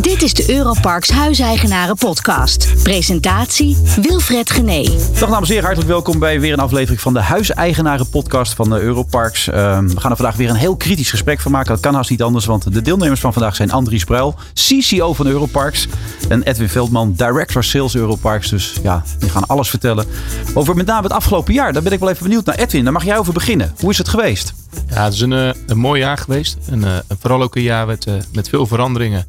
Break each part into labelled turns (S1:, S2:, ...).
S1: Dit is de Europarks Huiseigenaren Podcast. Presentatie Wilfred Gené.
S2: Dag dames en heren, hartelijk welkom bij weer een aflevering van de Huiseigenaren Podcast van de Europarks. Ehm, we gaan er vandaag weer een heel kritisch gesprek van maken. Dat kan haast niet anders, want de deelnemers van vandaag zijn Andries Bruil, CCO van Europarks. En Edwin Veldman, Director Sales Europarks. Dus ja, die gaan alles vertellen over met name het afgelopen jaar. Daar ben ik wel even benieuwd naar. Edwin, daar mag jij over beginnen. Hoe is het geweest?
S3: Ja, het is een, eh, een mooi jaar geweest. En, uh, vooral ook een jaar met, uh, met veel veranderingen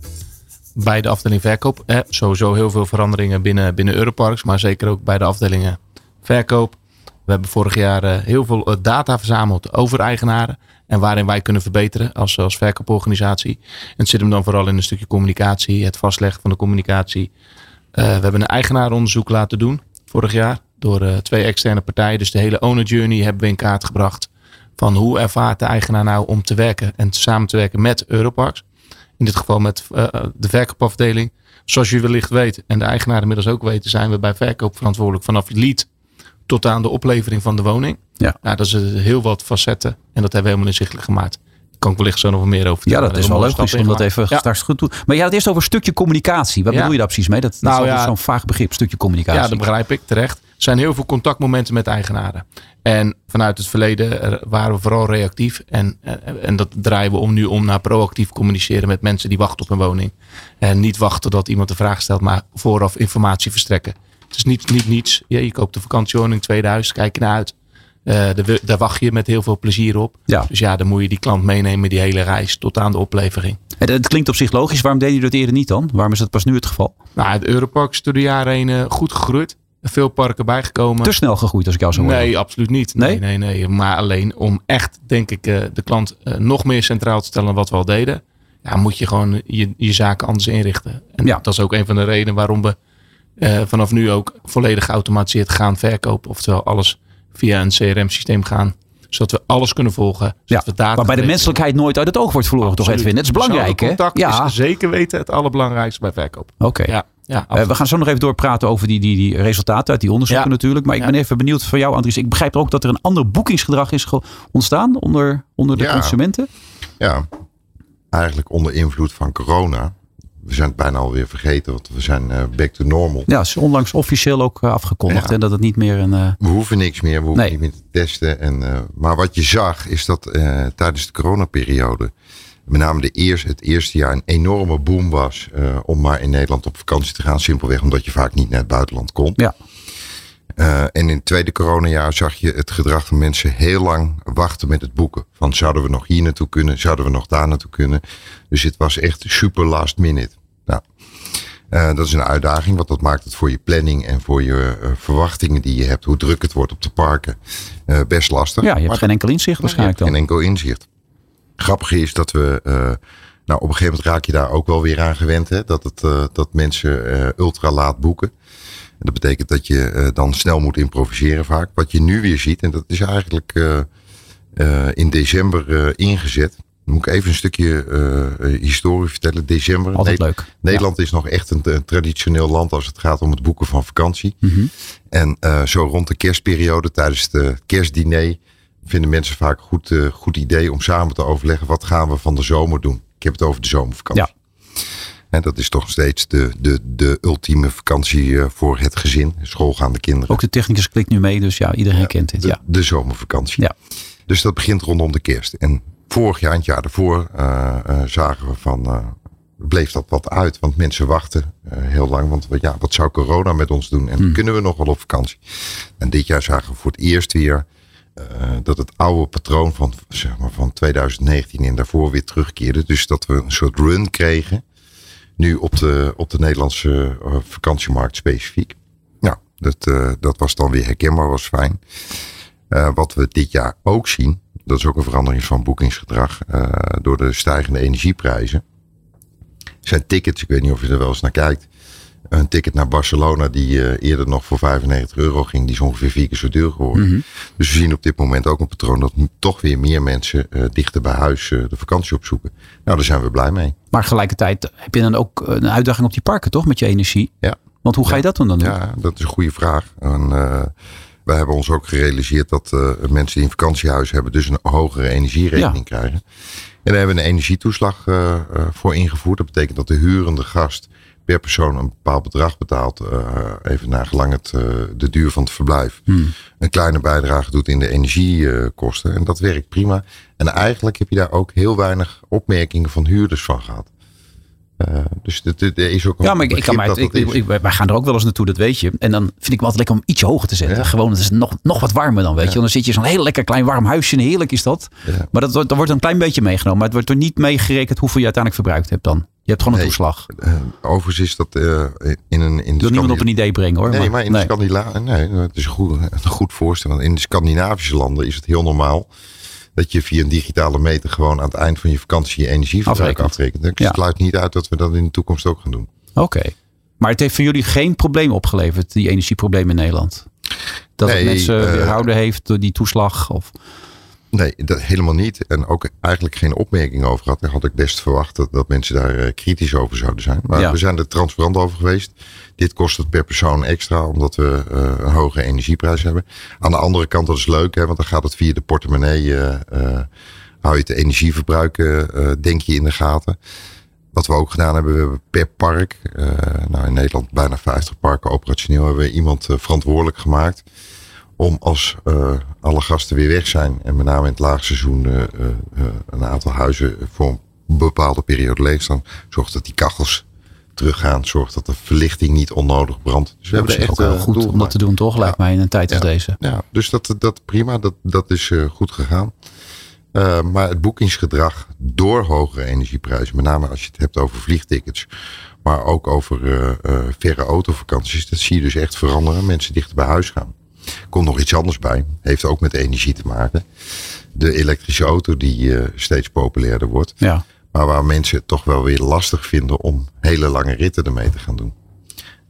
S3: bij de afdeling verkoop. Eh, sowieso heel veel veranderingen binnen, binnen Europarks, maar zeker ook bij de afdelingen verkoop. We hebben vorig jaar uh, heel veel uh, data verzameld over eigenaren en waarin wij kunnen verbeteren als, verkooporganisatie. En het zit hem dan vooral in een stukje communicatie, het vastleggen van de communicatie. we hebben een eigenaaronderzoek laten doen vorig jaar door twee externe partijen. Dus de hele owner journey hebben we in kaart gebracht van hoe ervaart de eigenaar nou om te werken en samen te werken met Europarks. In dit geval met uh, de verkoopafdeling. Zoals je wellicht weet en de eigenaar inmiddels ook weten, zijn we bij verkoop verantwoordelijk vanaf lead tot aan de oplevering van de woning. Ja. Nou, dat is heel wat facetten en dat hebben we helemaal inzichtelijk gemaakt. kan ik wellicht zo nog wat meer over
S2: Ja, dat is wel leuk om dat even ja. straks goed doen. Maar je had het eerst over een stukje communicatie. Wat bedoel je daar precies mee? Dat, dat nou, is ja, zo'n vaag begrip, stukje communicatie.
S3: Ja, dat begrijp ik terecht. Er zijn heel veel contactmomenten met eigenaren. En vanuit het verleden waren we vooral reactief. En, en dat draaien we om nu om naar proactief communiceren met mensen die wachten op een woning. En niet wachten dat iemand de vraag stelt, maar vooraf informatie verstrekken. Het is niet, niet niets. Ja, je koopt een vakantiewoning, tweede huis, kijk je naar uit. Uh, daar wacht je met heel veel plezier op. Ja. Dus ja, dan moet je die klant meenemen die hele reis tot aan de oplevering.
S2: En het klinkt op zich logisch. Waarom deed je dat eerder niet dan? Waarom is dat pas nu het geval?
S3: Nou, het Europark is door de jaren heen goed gegroeid veel parken bijgekomen.
S2: Te snel gegroeid als ik jou zo hoor.
S3: Nee, absoluut niet. Nee? nee, nee, Maar alleen om echt, denk ik, eh, de klant eh, nog meer centraal te stellen dan wat we al deden. Ja, moet je gewoon je, je zaken anders inrichten. En ja. dat is ook een van de redenen waarom we uh, vanaf nu ook volledig geautomatiseerd gaan verkopen. Oftewel alles via een CRM-systeem gaan zodat we alles kunnen volgen.
S2: Ja, we waarbij de menselijkheid nooit uit het oog wordt verloren, toch Edwin? Het is belangrijk, hè?
S3: Ja. is zeker weten het allerbelangrijkste bij verkoop.
S2: Oké. Ja. Ja, uh, we gaan zo nog even doorpraten over die, die, die resultaten uit die onderzoeken natuurlijk. Maar ik ben even benieuwd van jou, Andries. Ik begrijp ook dat er een ander boekingsgedrag is ontstaan onder, onder de consumenten.
S4: Ja, eigenlijk onder invloed van corona. We zijn het bijna alweer vergeten, want we zijn uh, back to normal.
S2: Ja, is onlangs officieel ook uh, afgekondigd. En dat het niet meer een.
S4: We hoeven niks meer, we hoeven niet meer te testen. En, maar wat je zag, is dat tijdens de coronaperiode met name de eerste, het eerste jaar een enorme boom was uh, om maar in Nederland op vakantie te gaan. Simpelweg omdat je vaak niet naar het buitenland kon. Ja. Uh, en in het tweede coronajaar zag je het gedrag van mensen heel lang wachten met het boeken. Van zouden we nog hier naartoe kunnen? Zouden we nog daar naartoe kunnen? Dus het was echt super last minute. Nou, uh, dat is een uitdaging, want dat maakt het voor je planning en voor je uh, verwachtingen die je hebt, hoe druk het wordt op de parken, best lastig.
S2: Ja, je hebt geen enkel inzicht waarschijnlijk dan.
S4: Geen enkel inzicht grappige is dat we. Nou, op een gegeven moment raak je daar ook wel weer aan gewend. Hè? Dat, het, dat mensen ultra laat boeken. En dat betekent dat je dan snel moet improviseren vaak. Wat je nu weer ziet, en dat is eigenlijk in december ingezet. Dan moet ik even een stukje historie vertellen. December.
S2: Altijd leuk.
S4: Nederland is nog echt een, traditioneel land als het gaat om het boeken van vakantie. Mm -hmm. En zo rond de kerstperiode, tijdens de kerstdiner vinden mensen vaak een goed, goed idee om samen te overleggen. Wat gaan we van de zomer doen? Ik heb het over de zomervakantie. Ja. En dat is toch steeds de, de, de ultieme vakantie eh, voor het gezin. Schoolgaande kinderen.
S2: Ook de technicus klikt nu mee, dus ja, iedereen kent het.
S4: De,
S2: ja.
S4: de zomervakantie. Ja. Dus dat begint rondom de kerst. En vorig jaar, het jaar daarvoor, uh, zagen we van bleef dat wat uit. Want mensen wachten heel lang. Want ja, wat zou corona met ons doen? En hmm. kunnen we nog wel op vakantie? En dit jaar zagen we voor het eerst weer uh, dat het oude patroon van, zeg maar, van 2019 en daarvoor weer terugkeerde. Dus dat we een soort run kregen. Nu op de, op de Nederlandse uh, vakantiemarkt specifiek. Nou, dat, uh, dat was dan weer herkenbaar, was fijn. wat we dit jaar ook zien, dat is ook een verandering van boekingsgedrag door de stijgende energieprijzen. Zijn tickets, ik weet niet of je er wel eens naar kijkt een ticket naar Barcelona die uh, eerder nog voor 95 euro ging, die is ongeveer vier keer zo duur geworden. Mhm. Dus we zien op dit moment ook een patroon dat toch weer meer mensen uh, dichter bij huis uh, de vakantie opzoeken. Nou, daar zijn we blij mee.
S2: Maar tegelijkertijd heb je dan ook een uitdaging op die parken, toch? Met je energie. Ja. Want hoe ga je dat dan, dan doen?
S4: Ja, dat is een goede vraag. En, Wij hebben ons ook gerealiseerd dat mensen die een vakantiehuis hebben, dus een hogere energierekening krijgen. En daar hebben we een energietoeslag voor ingevoerd. Dat betekent dat de hurende gast per persoon een bepaald bedrag betaalt, uh, even naar gelang het, uh, de duur van het verblijf, hmm. een kleine bijdrage doet in de energiekosten. en dat werkt prima. En eigenlijk heb je daar ook heel weinig opmerkingen van huurders van gehad. Uh, dus er is ook een
S2: Ja, maar ik, kan mij, ik, ik, wij gaan er ook wel eens naartoe, dat weet je. En dan vind ik het altijd lekker om ietsje hoger te zetten. Ja. Gewoon, het is nog, nog wat warmer dan, weet je. Dan zit je zo'n heel lekker klein warm huisje. En heerlijk is dat. Ja. Maar dat, dat wordt een klein beetje meegenomen. Maar het wordt er niet meegerekend hoeveel je uiteindelijk verbruikt hebt dan. Je hebt gewoon een nee, toeslag.
S4: Uh, overigens is dat uh, in een... In
S2: de Wil niemand op een idee brengen hoor.
S4: Nee, maar,
S2: maar
S4: in nee. de Scandinavische... Nee, het is een goed, een goed voorstel. Want in de Scandinavische landen is het heel normaal dat je via een digitale meter gewoon aan het eind van je vakantie je energieverbruik afrekent. Ik ja. sluit niet uit dat we dat in de toekomst ook gaan doen.
S2: Oké. Okay. Maar het heeft voor jullie geen probleem opgeleverd, die energieprobleem in Nederland? Dat nee, het mensen uh, weerhouden heeft door die toeslag? Of...
S4: Nee, dat helemaal niet. En ook eigenlijk geen opmerking over gehad. Daar had ik best verwacht dat, dat mensen daar uh, kritisch over zouden zijn. Maar ja. we zijn er transparant over geweest. Dit kost het per persoon extra, omdat we uh, een hoge energieprijs hebben. Aan de andere kant, dat is leuk, hè, want dan gaat het via de portemonnee. Uh, hou je het energieverbruik, denk je, in de gaten. Wat we ook gedaan hebben, we hebben per park, nou in Nederland bijna 50 parken operationeel, hebben we iemand verantwoordelijk gemaakt om als uh, alle gasten weer weg zijn en met name in het laagseizoen uh, uh, een aantal huizen voor een bepaalde periode leeg staan, zorgt dat die kachels teruggaan, zorgt dat de verlichting niet onnodig brandt.
S2: Dus we hebben echt ook wel goed om dat te doen, toch? Lijkt ja. mij in een tijd als deze.
S4: Ja, dus dat, dat prima, dat, dat is goed gegaan. maar het boekingsgedrag door hogere energieprijzen, met name als je het hebt over vliegtickets, maar ook over verre autovakanties, dat zie je dus echt veranderen. Mensen dichter bij huis gaan. Komt nog iets anders bij. Heeft ook met energie te maken. De elektrische auto die uh, steeds populairder wordt.
S2: Ja.
S4: Maar waar mensen het toch wel weer lastig vinden om hele lange ritten ermee te gaan doen.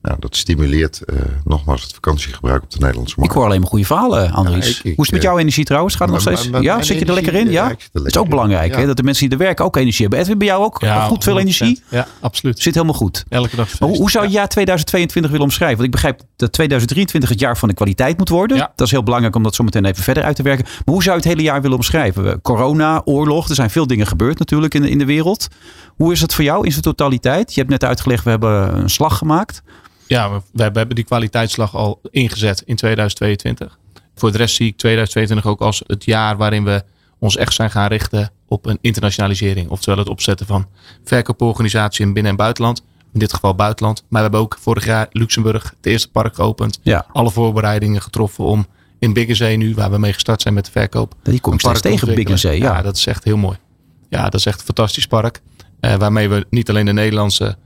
S4: Nou, dat stimuleert uh, nogmaals het vakantiegebruik op de Nederlandse markt.
S2: Ik hoor alleen maar goede verhalen, Andries. Ja, ik, ik, Hoe is het met jouw energie trouwens? Gaat het nog steeds? ja, zit je er lekker in? Ja, dat is ook belangrijk. Ja. Hè? Dat de mensen die er werken ook energie hebben. Edwin, bij jou ook ja, goed veel energie?
S3: Ja, absoluut.
S2: Zit helemaal goed.
S3: Elke dag.
S2: Maar hoe, hoe zou je jaar 2022 willen omschrijven? Want ik begrijp dat 2023 het jaar van de kwaliteit moet worden. Dat is heel belangrijk om dat zo meteen even verder uit te werken. Maar hoe zou je het hele jaar willen omschrijven? Corona, oorlog, er zijn veel dingen gebeurd natuurlijk in de, in de wereld. Hoe is het voor jou in zijn totaliteit? Je hebt net uitgelegd, we hebben een slag gemaakt.
S3: Ja, we, we, hebben die kwaliteitsslag al ingezet in 2022. Voor de rest zie ik 2022 ook als het jaar waarin we ons echt zijn gaan richten op een internationalisering. Oftewel het opzetten van verkooporganisatie in binnen- en buitenland. In dit geval buitenland. Maar we hebben ook vorig jaar Luxemburg het eerste park geopend.
S2: Ja.
S3: Alle voorbereidingen getroffen om in Biggenzee nu, waar we mee gestart zijn met de verkoop.
S2: Die kom ik steeds tegen, Biggenzee. Ja.
S3: ja, dat is echt heel mooi. Ja, dat is echt een fantastisch park. Uh, waarmee we niet alleen de Nederlandse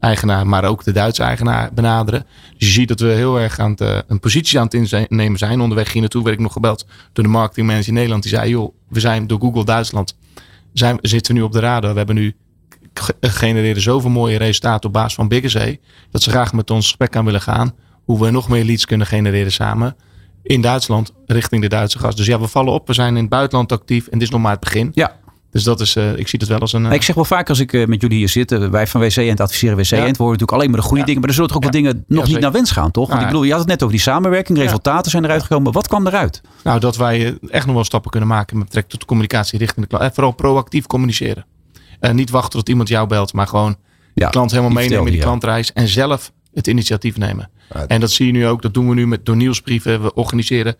S3: eigenaar, maar ook de Duitse eigenaar benaderen. Dus je ziet dat we heel erg aan het, uh, een positie aan het innemen zijn. Onderweg hier naartoe werd ik nog gebeld door de marketingmanager in Nederland. Die zei, joh, we zijn door Google Duitsland, zijn, zitten we nu op de radar. We hebben nu genereren zoveel mooie resultaten op basis van Biggezee. Dat ze graag met ons gesprek aan willen gaan. Hoe we nog meer leads kunnen genereren samen. In Duitsland, richting de Duitse gast. Dus ja, we vallen op. We zijn in het buitenland actief. En dit is nog maar het begin.
S2: Ja.
S3: Dus dat is, uh, ik zie het wel als een. Uh...
S2: Ik zeg wel vaak als ik uh, met jullie hier zit, wij van WC en het adviseren WC en ja. het horen natuurlijk alleen maar de goede ja. dingen, maar er zullen toch ook ja. wat dingen nog niet naar wens gaan, toch? Want ik bedoel, je had het net over die samenwerking, resultaten zijn eruit gekomen. Wat kwam eruit?
S3: Nou, dat wij echt nog wel stappen kunnen maken met betrekking tot de communicatie richting de klant. En vooral proactief communiceren. niet wachten tot iemand jou belt, maar gewoon de klant helemaal meenemen in die klantreis en zelf het initiatief nemen. En dat zie je nu ook, dat doen we nu met door nieuwsbrieven. We organiseren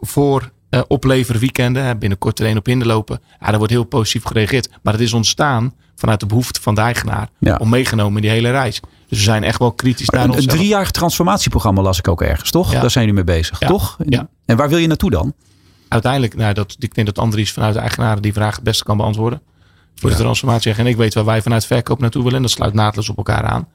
S3: voor uh, opleveren weekenden. Binnenkort er een op hinderlopen. Ja, daar wordt heel positief gereageerd. Maar het is ontstaan vanuit de behoefte van de eigenaar. Ja. Om meegenomen in die hele reis. Dus we zijn echt wel kritisch naar
S2: Een, een driejarig transformatieprogramma las ik ook ergens, toch? Ja. Daar zijn jullie mee bezig, toch?
S3: Ja.
S2: En waar wil je naartoe dan?
S3: Uiteindelijk, nou, dat, ik denk dat Andries vanuit de eigenaren die vraag het beste kan beantwoorden. Voor de transformatie. En ik weet waar wij vanuit verkoop naartoe willen. En dat sluit naadloos op elkaar aan.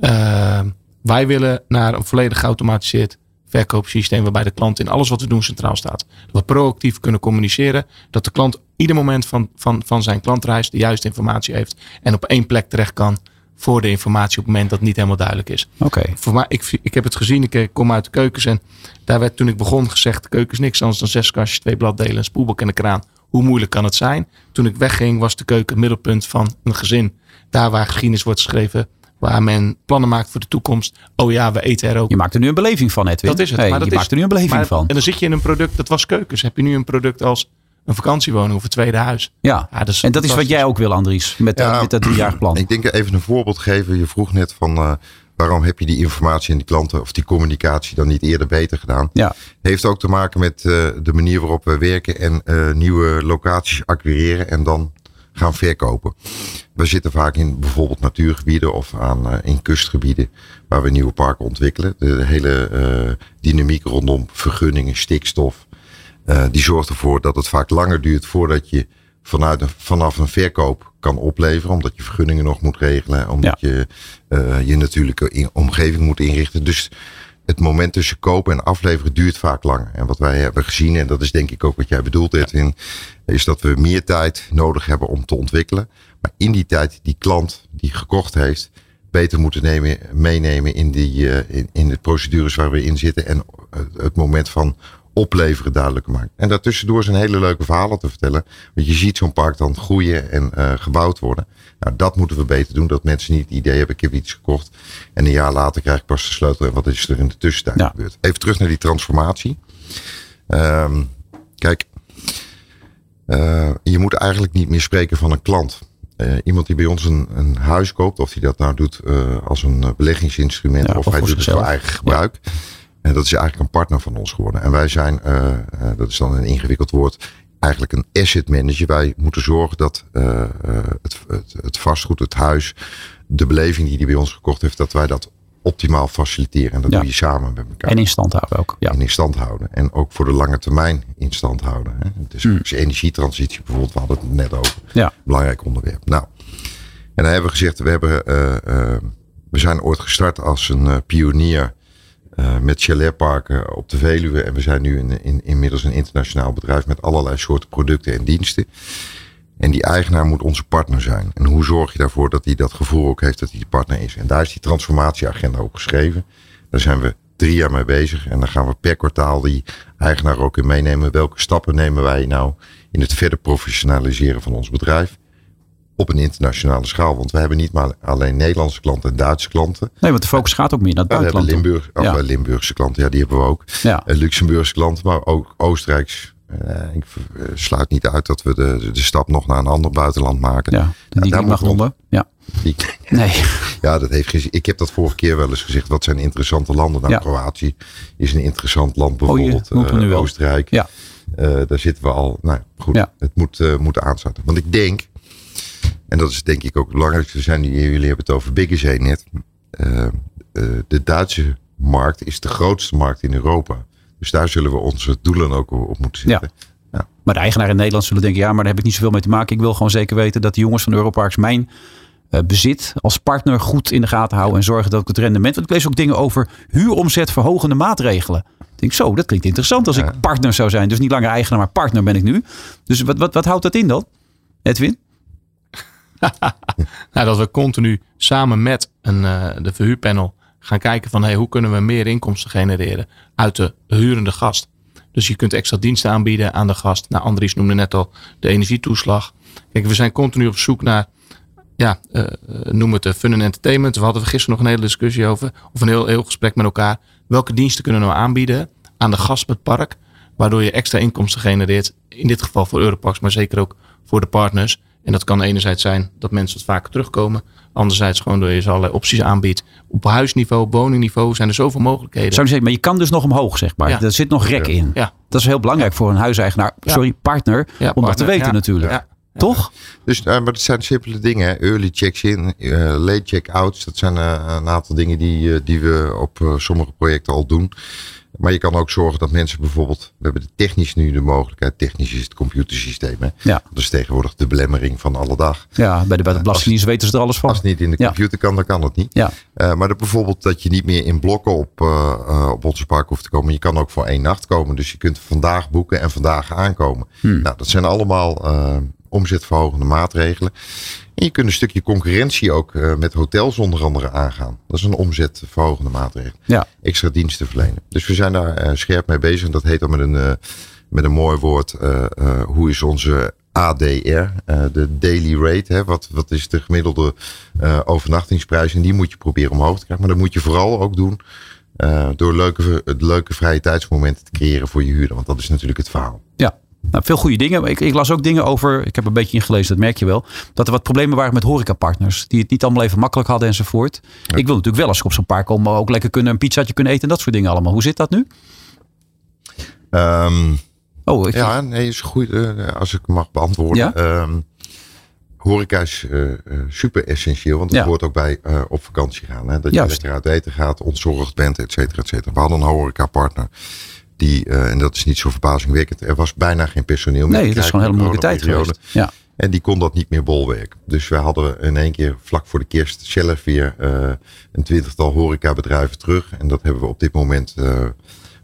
S3: Uh, wij willen naar een volledig geautomatiseerd verkoopsysteem waarbij de klant in alles wat we doen centraal staat. Dat we proactief kunnen communiceren. Dat de klant ieder moment van, van, van zijn klantreis de juiste informatie heeft. En op één plek terecht kan voor de informatie op het moment dat het niet helemaal duidelijk is.
S2: Oké.
S3: Voor mij, ik, ik heb het gezien, ik kom uit de keukens en daar werd toen ik begon gezegd, de keuken is niks anders dan zes kastjes, twee bladdelen, een spoelbak en een kraan. Hoe moeilijk kan het zijn? Toen ik wegging was de keuken het middelpunt van een gezin. Daar waar geschiedenis wordt geschreven, Waar men plannen maakt voor de toekomst. Oh ja, we eten er ook.
S2: Je maakt er nu een beleving van, Edwin.
S3: Dat is het.
S2: Hey,
S3: maar dat
S2: je
S3: is,
S2: maakt er nu een beleving
S3: maar-
S2: van.
S3: En dan zit je in een product, dat was keukens. Heb je nu een product als een vakantiewoning of een tweede huis.
S2: Ja.
S3: Ja, dat is
S2: en dat is wat jij ook wil, Andries. Met,
S4: Ja.
S2: met dat driejarig plan.
S4: Ik denk even een voorbeeld geven. Je vroeg net van eh, waarom heb je die informatie en die klanten of die communicatie dan niet eerder beter gedaan?
S2: Ja.
S4: Heeft ook te maken met eh, de manier waarop we werken en eh, nieuwe locaties acquireren en dan gaan verkopen. We zitten vaak in bijvoorbeeld natuurgebieden of aan, eh, in kustgebieden waar we nieuwe parken ontwikkelen. De hele eh, dynamiek rondom vergunningen, stikstof, eh, die zorgt ervoor dat het vaak langer duurt voordat je vanuit een, vanaf een verkoop kan opleveren. Omdat je vergunningen nog moet regelen. Omdat je je natuurlijke in- omgeving moet inrichten. Dus het moment tussen kopen en afleveren duurt vaak langer. En wat wij hebben gezien, en dat is denk ik ook wat jij bedoelt Edwin, is dat we meer tijd nodig hebben om te ontwikkelen. Maar in die tijd die klant die gekocht heeft, beter moeten nemen, meenemen in, die, eh, in, de procedures waar we in zitten. En eh, het moment van opleveren duidelijker maken. En daartussendoor zijn hele leuke verhalen te vertellen. Want je ziet zo'n park dan groeien en eh, gebouwd worden. Nou, dat moeten we beter doen. Dat mensen niet het idee hebben, ik heb iets gekocht. En een jaar later krijg ik pas de sleutel. En wat is er in de tussentijd
S2: Ja.
S4: gebeurd? Even terug naar die transformatie. Ehm, kijk, eh, je moet eigenlijk niet meer spreken van een klant. Eh, iemand die bij ons een, een huis koopt, of die dat nou doet als een beleggingsinstrument,
S2: Ja,
S4: of,
S2: of
S4: hij doet het voor eigen gebruik. En dat is eigenlijk een partner van ons geworden. En wij zijn, eh, eh, dat is dan een ingewikkeld woord, eigenlijk een asset manager. Wij moeten zorgen dat eh, het, het, het vastgoed, het huis, de beleving die hij bij ons gekocht heeft, dat wij dat optimaal faciliteren. En dat
S2: Ja.
S4: doe je samen met elkaar
S2: En in stand houden ook. Ja.
S4: en in stand houden. En ook voor de lange termijn in stand houden. Hè. Dus energietransitie bijvoorbeeld, we hadden het net over.
S2: Ja.
S4: Belangrijk onderwerp. Nou, en dan hebben we gezegd, we, hebben, we zijn ooit gestart als een pionier eh, met chaletparken op de Veluwe. En we zijn nu in, in, inmiddels een internationaal bedrijf met allerlei soorten producten en diensten. En die eigenaar moet onze partner zijn. En hoe zorg je daarvoor dat hij dat gevoel ook heeft dat hij de partner is? En daar is die transformatieagenda ook geschreven. Daar zijn we drie jaar mee bezig. En dan gaan we per kwartaal die eigenaar ook in meenemen. Welke stappen nemen wij nou in het verder professionaliseren van ons bedrijf? Op een internationale schaal. Want we hebben niet maar alleen Nederlandse klanten en Duitse klanten.
S2: Nee, want de focus gaat ook meer naar het
S4: Ja, we hebben
S2: buitenland.
S4: Limburg,
S2: Ja.
S4: eh, Limburgse klanten, ja, die hebben we ook.
S2: Ja.
S4: Eh, Luxemburgse klanten, maar ook Oostenrijks. Eh, ik eh, sluit niet uit dat we de, de stap nog naar een ander buitenland maken.
S2: Ja, die
S4: daar
S2: mag noemen. Ja.
S4: Die-
S2: Nee.
S4: ja, dat heeft. Ik heb dat vorige keer wel eens gezegd. Wat zijn interessante landen? Nou,
S2: Ja.
S4: Kroatië is een interessant land.
S2: Oh, je
S4: Bijvoorbeeld. Oostenrijk.
S2: Ja.
S4: Daar zitten we al. Nou goed, het moet, moet aansluiten. Want ik denk, en dat is denk ik ook het belangrijkste. We zijn, jullie hebben het over Biggezee net. Eh, eh, de Duitse markt is de grootste markt in Europa. Dus daar zullen we onze doelen ook op moeten zetten.
S2: Maar de eigenaar in Nederland zullen denken, ja, maar daar heb ik niet zoveel mee te maken. Ik wil gewoon zeker weten dat de jongens van Europarks mijn eh, bezit als partner goed in de gaten houden. En zorgen dat ik het rendement. Want ik lees ook dingen over huuromzet verhogende maatregelen. Ik denk zo, dat klinkt interessant als ik partner zou zijn. Dus niet langer eigenaar, maar partner ben ik nu. Dus wat, wat, wat houdt dat in dan? Edwin?
S3: Nou, dat we continu samen met een, eh, de verhuurpanel gaan kijken van hey, hoe kunnen we meer inkomsten genereren uit de hurende gast. Dus je kunt extra diensten aanbieden aan de gast. Nou, Andries noemde net al de energietoeslag. Kijk, we zijn continu op zoek naar, ja, eh, noem het eh, fun en entertainment. We hadden gisteren nog een hele discussie over, of een heel, heel gesprek met elkaar. Welke diensten kunnen we nou aanbieden aan de gast met park, waardoor je extra inkomsten genereert. In dit geval voor Europarks, maar zeker ook voor de partners. En dat kan enerzijds zijn dat mensen wat vaker terugkomen. Anderzijds gewoon door je ze allerlei opties aanbiedt. Op huisniveau, op woningniveau zijn er zoveel mogelijkheden.
S2: Zou je zeggen, maar je kan dus nog omhoog, zeg maar.
S3: Ja.
S2: Er zit nog rek in.
S3: Ja.
S2: Dat is heel belangrijk voor een huiseigenaar.
S3: Ja.
S2: Sorry, partner.
S3: Ja,
S2: om dat te weten
S3: ja.
S2: natuurlijk.
S3: Ja.
S2: Toch?
S4: Dus, eh, maar dat zijn simpele dingen. Early checks-in, eh, late check-outs. Dat zijn eh, een aantal dingen die, die we op sommige projecten al doen. Maar je kan ook zorgen dat mensen bijvoorbeeld... We hebben de technisch nu de mogelijkheid. Technisch is het computersysteem. Hè?
S2: Ja.
S4: Dat is tegenwoordig de belemmering van alle dag.
S2: Ja, bij de, bij de Belastingdienst weten ze er alles van.
S4: Als het niet in de
S2: Ja.
S4: computer kan, dan kan het niet.
S2: Ja.
S4: Eh, maar dat bijvoorbeeld dat je niet meer in blokken op, eh, eh, op onze park hoeft te komen. Je kan ook voor één nacht komen. Dus je kunt vandaag boeken en vandaag aankomen.
S2: Hmm.
S4: Nou, dat zijn allemaal eh, omzetverhogende maatregelen. En je kunt een stukje concurrentie ook eh, met hotels onder andere aangaan. Dat is een omzetverhogende maatregel.
S2: Ja.
S4: Extra diensten verlenen. Dus we zijn daar eh, scherp mee bezig. En dat heet dan met een, eh, met een mooi woord. hoe is onze ADR, de daily rate. Hè, wat, wat is de gemiddelde overnachtingsprijs? En die moet je proberen omhoog te krijgen. Maar dat moet je vooral ook doen door leuke, leuke vrije tijdsmomenten te creëren voor je huurder. Want dat is natuurlijk het verhaal.
S2: Ja, nou, veel goede dingen. Ik, ik, las ook dingen over, ik heb een beetje ingelezen, dat merk je wel. Dat er wat problemen waren met horecapartners. Die het niet allemaal even makkelijk hadden enzovoort. Ik wil natuurlijk wel als ik op zo'n park kom ook lekker kunnen een pizzaatje kunnen eten en dat soort dingen allemaal. Hoe zit dat nu?
S4: Um, oh, ik... Ja, nee, is goed. Uh, als ik mag beantwoorden. Ja? Um, horeca is uh, super essentieel, want het ja. hoort ook bij uh, op vakantie gaan. Hè? Dat je lekker uit eten gaat, ontzorgd bent, et cetera, et cetera. We hadden een horecapartner die, uh, en dat is niet zo verbazingwekkend, er was bijna geen personeel meer.
S2: Nee, het is gewoon een hele moeilijke tijd geweest. Ja.
S4: En die kon dat niet meer bolwerken. Dus we hadden in één keer vlak voor de kerst zelf weer uh, een twintigtal horecabedrijven terug. En dat hebben we op dit moment uh,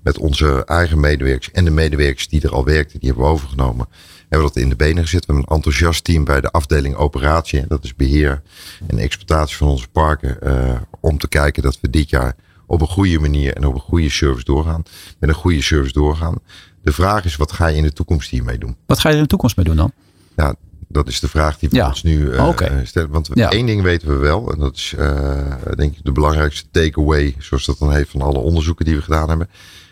S4: met onze eigen medewerkers en de medewerkers die er al werkten, die hebben we overgenomen. Hebben we dat in de benen gezet. We hebben een enthousiast team bij de afdeling operatie. Dat is beheer en exploitatie van onze parken. Uh, om te kijken dat we dit jaar op een goede manier en op een goede service doorgaan. Met een goede service doorgaan. De vraag is, wat ga je in de toekomst hiermee doen?
S2: Wat ga je in de toekomst mee doen dan?
S4: Ja, dat is de vraag die we ons nu uh, stellen. Want één ding weten we wel. En dat is uh, denk ik de belangrijkste takeaway. Zoals dat dan heeft van alle onderzoeken die we gedaan hebben.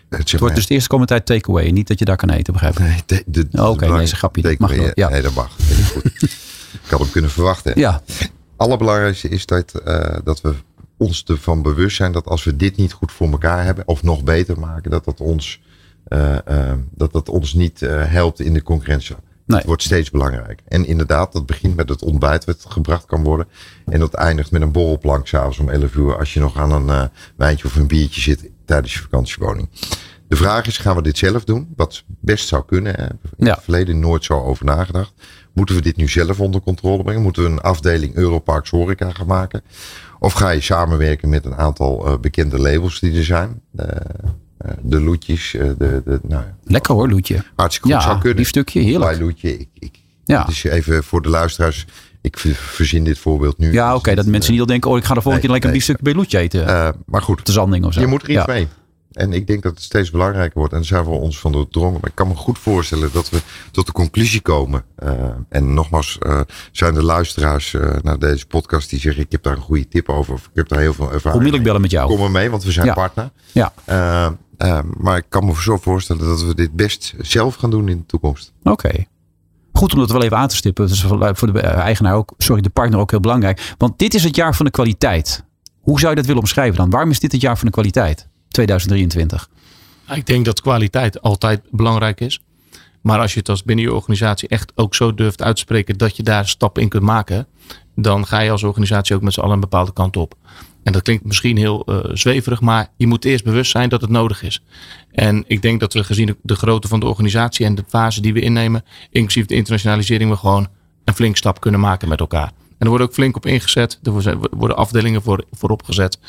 S2: Het, het wordt dus de eerste komende tijd takeaway. Niet dat je daar kan eten, begrijp ik?
S4: Nee, de, de,
S2: oh, Oké, okay, nee, grapje. mag wel,
S4: ja. Nee, dat mag. goed. ik had hem kunnen verwachten.
S2: Ja.
S4: Allerbelangrijkste is dat, uh, dat we ons ervan bewust zijn dat als we dit niet goed voor elkaar hebben, of nog beter maken, dat dat ons, uh, uh, dat dat ons niet uh, helpt in de concurrentie. Nee. Het wordt steeds belangrijker. En inderdaad, dat begint met het ontbijt wat gebracht kan worden. En dat eindigt met een borrelplank s'avonds om 11 uur. Als je nog aan een wijntje of een biertje zit tijdens je vakantiewoning. De vraag is, gaan we dit zelf doen? Wat best zou kunnen. Hè? In ja. het verleden nooit zo over nagedacht. Moeten we dit nu zelf onder controle brengen? Moeten we een afdeling Europarks Horeca gaan maken? Of ga je samenwerken met een aantal uh, bekende labels die er zijn? Uh, de Loetjes. de, de, nou,
S2: Lekker hoor, Loetje.
S4: Hartstikke goed
S2: ja,
S4: zou kunnen.
S2: Lief stukje, heerlijk.
S4: Bij Loetje. Ik, ik, ja. Dus even voor de luisteraars. Ik verzin dit voorbeeld nu.
S2: Ja, oké. Okay, dat mensen niet al denken, oh ik ga de volgende nee, keer lekker een stukje bij Loetje eten.
S4: maar goed.
S2: De zanding of zo.
S4: Je moet er iets ja. mee. En ik denk dat het steeds belangrijker wordt. En daar zijn we ons van doordrongen. Maar ik kan me goed voorstellen dat we tot de conclusie komen. Uh, en nogmaals, uh, zijn de luisteraars uh, naar deze podcast die zeggen: Ik heb daar een goede tip over. Of ik heb daar heel veel ervaring.
S2: Onmiddellijk bellen met jou.
S4: Kom maar mee, want we zijn ja. partner.
S2: Ja.
S4: maar ik kan me zo voorstellen dat we dit best zelf gaan doen in de toekomst.
S2: Oké. Okay. Goed om dat wel even aan te stippen. Dat is voor de eigenaar ook, sorry, de partner ook heel belangrijk. Want dit is het jaar van de kwaliteit. Hoe zou je dat willen omschrijven dan? Waarom is dit het jaar van de kwaliteit? 2023?
S3: Ik denk dat kwaliteit altijd belangrijk is. Maar als je het als binnen je organisatie echt ook zo durft uitspreken dat je daar stappen in kunt maken, dan ga je als organisatie ook met z'n allen een bepaalde kant op. En dat klinkt misschien heel uh, zweverig, maar je moet eerst bewust zijn dat het nodig is. En ik denk dat we gezien de grootte van de organisatie en de fase die we innemen, inclusief de internationalisering, we gewoon een flink stap kunnen maken met elkaar. En er wordt ook flink op ingezet. Er worden afdelingen voor, voor opgezet.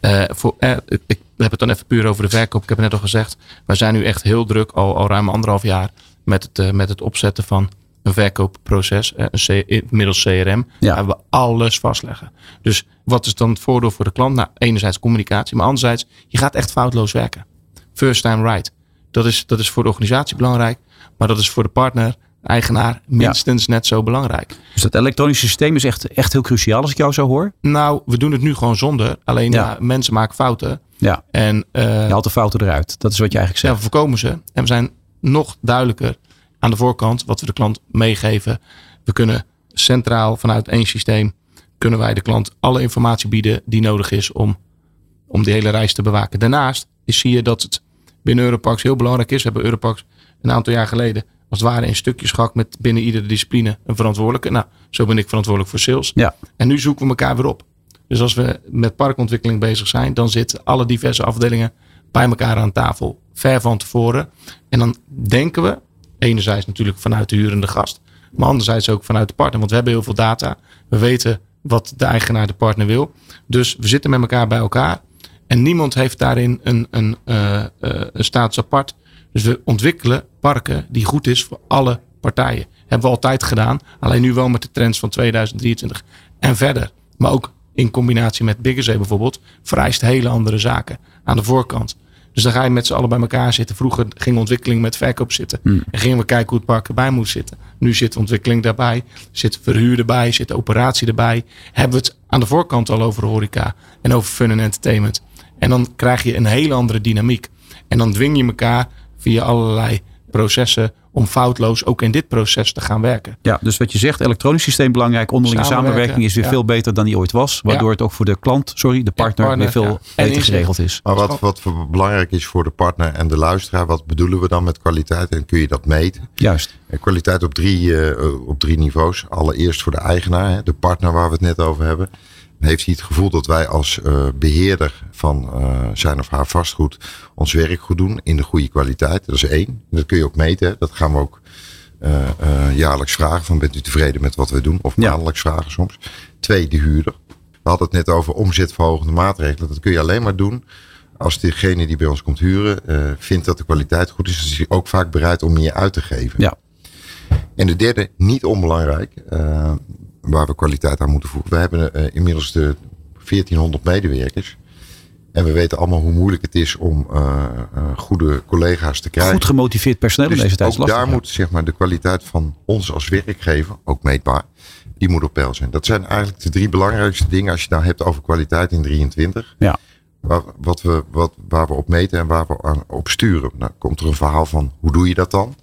S3: Uh, voor, uh, ik heb het dan even puur over de verkoop. Ik heb het net al gezegd. Wij zijn nu echt heel druk, al, al ruim anderhalf jaar, met het, uh, met het opzetten van een verkoopproces, een middels CRM, ja. waar we alles vastleggen. Dus wat is dan het voordeel voor de klant? Nou, enerzijds communicatie, maar anderzijds, je gaat echt foutloos werken. First time right. Dat is, dat is voor de organisatie belangrijk, maar dat is voor de partner eigenaar minstens net zo belangrijk.
S2: Dus dat elektronische systeem is echt, echt heel cruciaal als ik jou zo hoor?
S3: Nou, we doen het nu gewoon zonder. Alleen ja. mensen maken fouten.
S2: Ja. En, uh, je haalt de fouten eruit. Dat is wat je eigenlijk zegt.
S3: Ja, we voorkomen ze. En we zijn nog duidelijker aan de voorkant wat we de klant meegeven. We kunnen centraal vanuit één systeem kunnen wij de klant alle informatie bieden die nodig is om, om die hele reis te bewaken. Daarnaast is, zie je dat het binnen Europax heel belangrijk is. We hebben Europax een aantal jaar geleden als het ware in stukjes gehakt met binnen iedere discipline een verantwoordelijke. Nou, zo ben ik verantwoordelijk voor sales.
S2: Ja.
S3: En nu zoeken we elkaar weer op. Dus als we met parkontwikkeling bezig zijn, dan zitten alle diverse afdelingen bij elkaar aan tafel, ver van tevoren. En dan denken we, enerzijds natuurlijk vanuit de hurende gast, maar anderzijds ook vanuit de partner. Want we hebben heel veel data. We weten wat de eigenaar, de partner wil. Dus we zitten met elkaar bij elkaar. En niemand heeft daarin een, een, uh, uh, een status apart. Dus we ontwikkelen parken die goed is voor alle partijen. Hebben we altijd gedaan. Alleen nu wel met de trends van 2023 en verder. Maar ook in combinatie met Biggerzee bijvoorbeeld. Vereist hele andere zaken. Aan de voorkant. Dus dan ga je met z'n allen bij elkaar zitten. Vroeger ging ontwikkeling met verkoop zitten.
S2: Hmm.
S3: En gingen we kijken hoe het park erbij moest zitten. Nu zit ontwikkeling daarbij. Zit verhuur erbij. Zit operatie erbij. Hebben we het aan de voorkant al over horeca. En over fun en entertainment. En dan krijg je een hele andere dynamiek. En dan dwing je elkaar via allerlei processen om foutloos ook in dit proces te gaan werken.
S2: Ja, dus wat je zegt, elektronisch systeem belangrijk. Onderlinge samenwerking is weer
S3: ja.
S2: veel beter dan die ooit was. Waardoor
S3: Ja.
S2: het ook voor de klant, sorry, de partner,
S3: partner,
S2: weer veel beter geregeld is.
S4: Maar wat, wat voor belangrijk is voor de partner en de luisteraar, wat bedoelen we dan met kwaliteit en kun je dat meten?
S2: Juist.
S4: En kwaliteit op drie, eh, op drie niveaus. Allereerst voor de eigenaar, hè, de partner waar we het net over hebben. Heeft hij het gevoel dat wij als eh, beheerder van eh, zijn of haar vastgoed ons werk goed doen in de goede kwaliteit? Dat is één. Dat kun je ook meten. hè. Dat gaan we ook eh, jaarlijks vragen. Van bent u tevreden met wat we doen? Of
S2: Ja.
S4: maandelijks vragen soms. Twee, de huurder. We hadden het net over omzetverhogende maatregelen. Dat kun je alleen maar doen als degene die bij ons komt huren vindt dat de kwaliteit goed is. Dan is hij ook vaak bereid om meer uit te geven.
S2: Ja.
S4: En de derde, niet onbelangrijk, waar we kwaliteit aan moeten voegen. We hebben eh, inmiddels de 1400 medewerkers. En we weten allemaal hoe moeilijk het is om eh, eh, goede collega's te krijgen.
S2: Goed gemotiveerd personeel in
S4: Dus
S2: deze tijd
S4: ook
S2: lastig.
S4: daar
S2: ja.
S4: moet zeg maar, de kwaliteit van ons als werkgever, ook meetbaar, die moet op peil zijn. Dat zijn eigenlijk de drie belangrijkste dingen als je het nou hebt over kwaliteit in 23.
S2: Ja.
S4: Waar, wat we, wat, waar we op meten en waar we aan, op sturen. Nou komt er een verhaal van hoe doe je dat dan?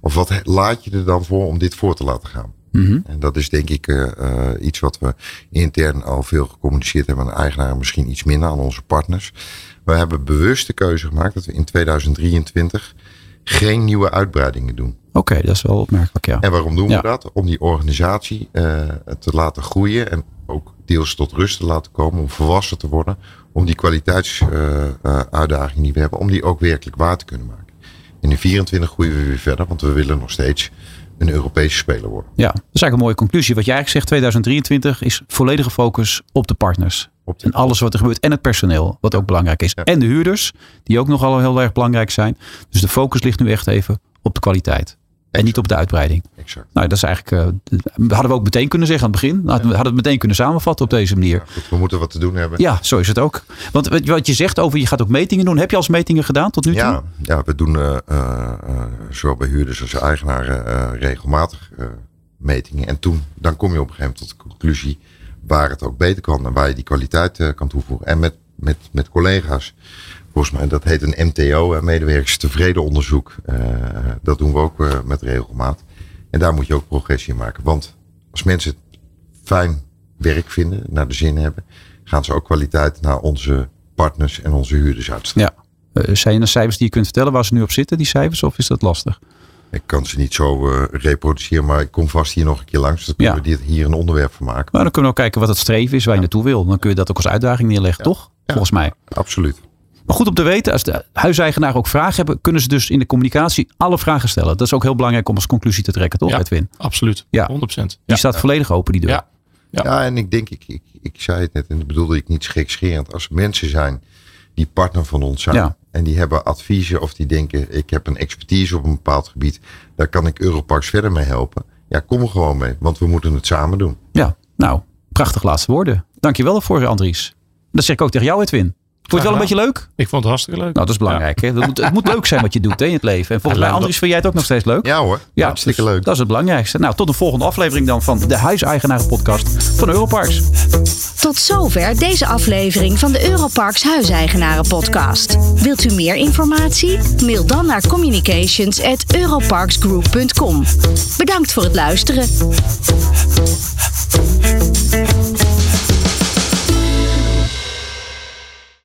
S4: Of wat laat je er dan voor om dit voor te laten gaan?
S2: Mhm.
S4: En dat is denk ik eh, eh, iets wat we intern al veel gecommuniceerd hebben aan de eigenaar, misschien iets minder aan onze partners. We hebben bewust de keuze gemaakt dat we in 2023 geen nieuwe uitbreidingen doen.
S2: Oké, dat is wel opmerkelijk, ja.
S4: En waarom doen
S2: Ja.
S4: we dat? Om die organisatie eh, te laten groeien en ook deels tot rust te laten komen, om volwassen te worden, om die kwaliteitsuitdaging die we hebben, om die ook werkelijk waar te kunnen maken. En in 24 groeien we weer verder, want we willen nog steeds een Europese speler worden.
S2: Ja, dat is eigenlijk een mooie conclusie. Wat jij eigenlijk zegt, 2023 is volledige focus op de partners.
S4: Op de-
S2: En alles wat er gebeurt. En het personeel, wat ook belangrijk is.
S4: Ja.
S2: En de huurders, die ook nogal heel erg belangrijk zijn. Dus de focus ligt nu echt even op de kwaliteit. En niet op de uitbreiding.
S4: Exact.
S2: Nou, dat is eigenlijk. eh, hadden we ook meteen kunnen zeggen aan het begin. Nou, We hadden het meteen kunnen samenvatten op deze manier.
S4: Ja, goed, we moeten wat te doen hebben.
S2: Ja, zo is het ook. Want wat- je zegt over je gaat ook metingen doen. Heb je al eens metingen gedaan tot nu toe?
S4: Ja, ja we doen eh, zowel bij huurders als eigenaren regelmatig metingen. En toen, dan kom je op een gegeven moment tot de conclusie waar het ook beter kan en waar je die kwaliteit kan toevoegen. En met, met, met collega's, volgens mij, dat heet een MTO, een medewerkers tevreden onderzoek. Eh, dat doen we ook eh, met regelmaat. En daar moet je ook progressie in maken. Want als mensen fijn werk vinden, naar de zin hebben, gaan ze ook kwaliteit naar onze partners en onze huurders uitstralen.
S2: Ja. Eh, zijn er cijfers die je kunt vertellen waar ze nu op zitten, die cijfers? Of is dat lastig?
S4: Ik kan ze niet zo reproduceren, maar ik kom vast hier nog een keer langs. Dan kunnen
S2: Ja.
S4: we dit hier een onderwerp van maken.
S2: Maar dan kunnen we ook kijken wat het streven is waar je naartoe wil. Dan kun je dat ook als uitdaging neerleggen, toch? Volgens mij.
S4: Absoluut.
S2: Maar goed om te weten, als de huiseigenaar ook vragen hebben, kunnen ze dus in de communicatie alle vragen stellen. Dat is ook heel belangrijk om als conclusie te trekken, toch
S3: Ja.
S2: Edwin?
S3: Absoluut.
S2: Ja.
S3: 100%.
S2: Die
S3: Ja.
S2: staat volledig open, die deur.
S3: Ja.
S4: Ja.
S3: Ja.
S4: en ik denk, ik, ik, ik zei het net en dat bedoelde ik niet gekscherend. Als mensen zijn die partner van ons zijn
S2: Ja.
S4: en die hebben adviezen of die denken, ik heb een expertise op een bepaald gebied, daar kan ik Europarks verder mee helpen. Ja, kom er gewoon mee, want we moeten het samen doen.
S2: Ja, nou, prachtig laatste woorden. Dankjewel daarvoor, Andries. Dat zeg ik ook tegen jou, Edwin. Vond je het wel een beetje leuk?
S3: Ik vond het hartstikke leuk.
S2: Nou, dat is belangrijk. Hè? Dat moet, het moet leuk zijn wat je doet hè, in het leven. En volgens mij, Andries, vind jij het ook nog steeds leuk?
S4: Ja hoor,
S2: Ja,
S4: hartstikke
S2: dus
S4: leuk.
S2: Dat is het belangrijkste. Nou, tot de volgende aflevering dan van de Huiseigenaren podcast van Europarks.
S1: Tot zover deze aflevering van de Europarks Huiseigenaren podcast. Wilt u meer informatie? Mail dan naar communications@europarksgroup.com. Bedankt voor het luisteren.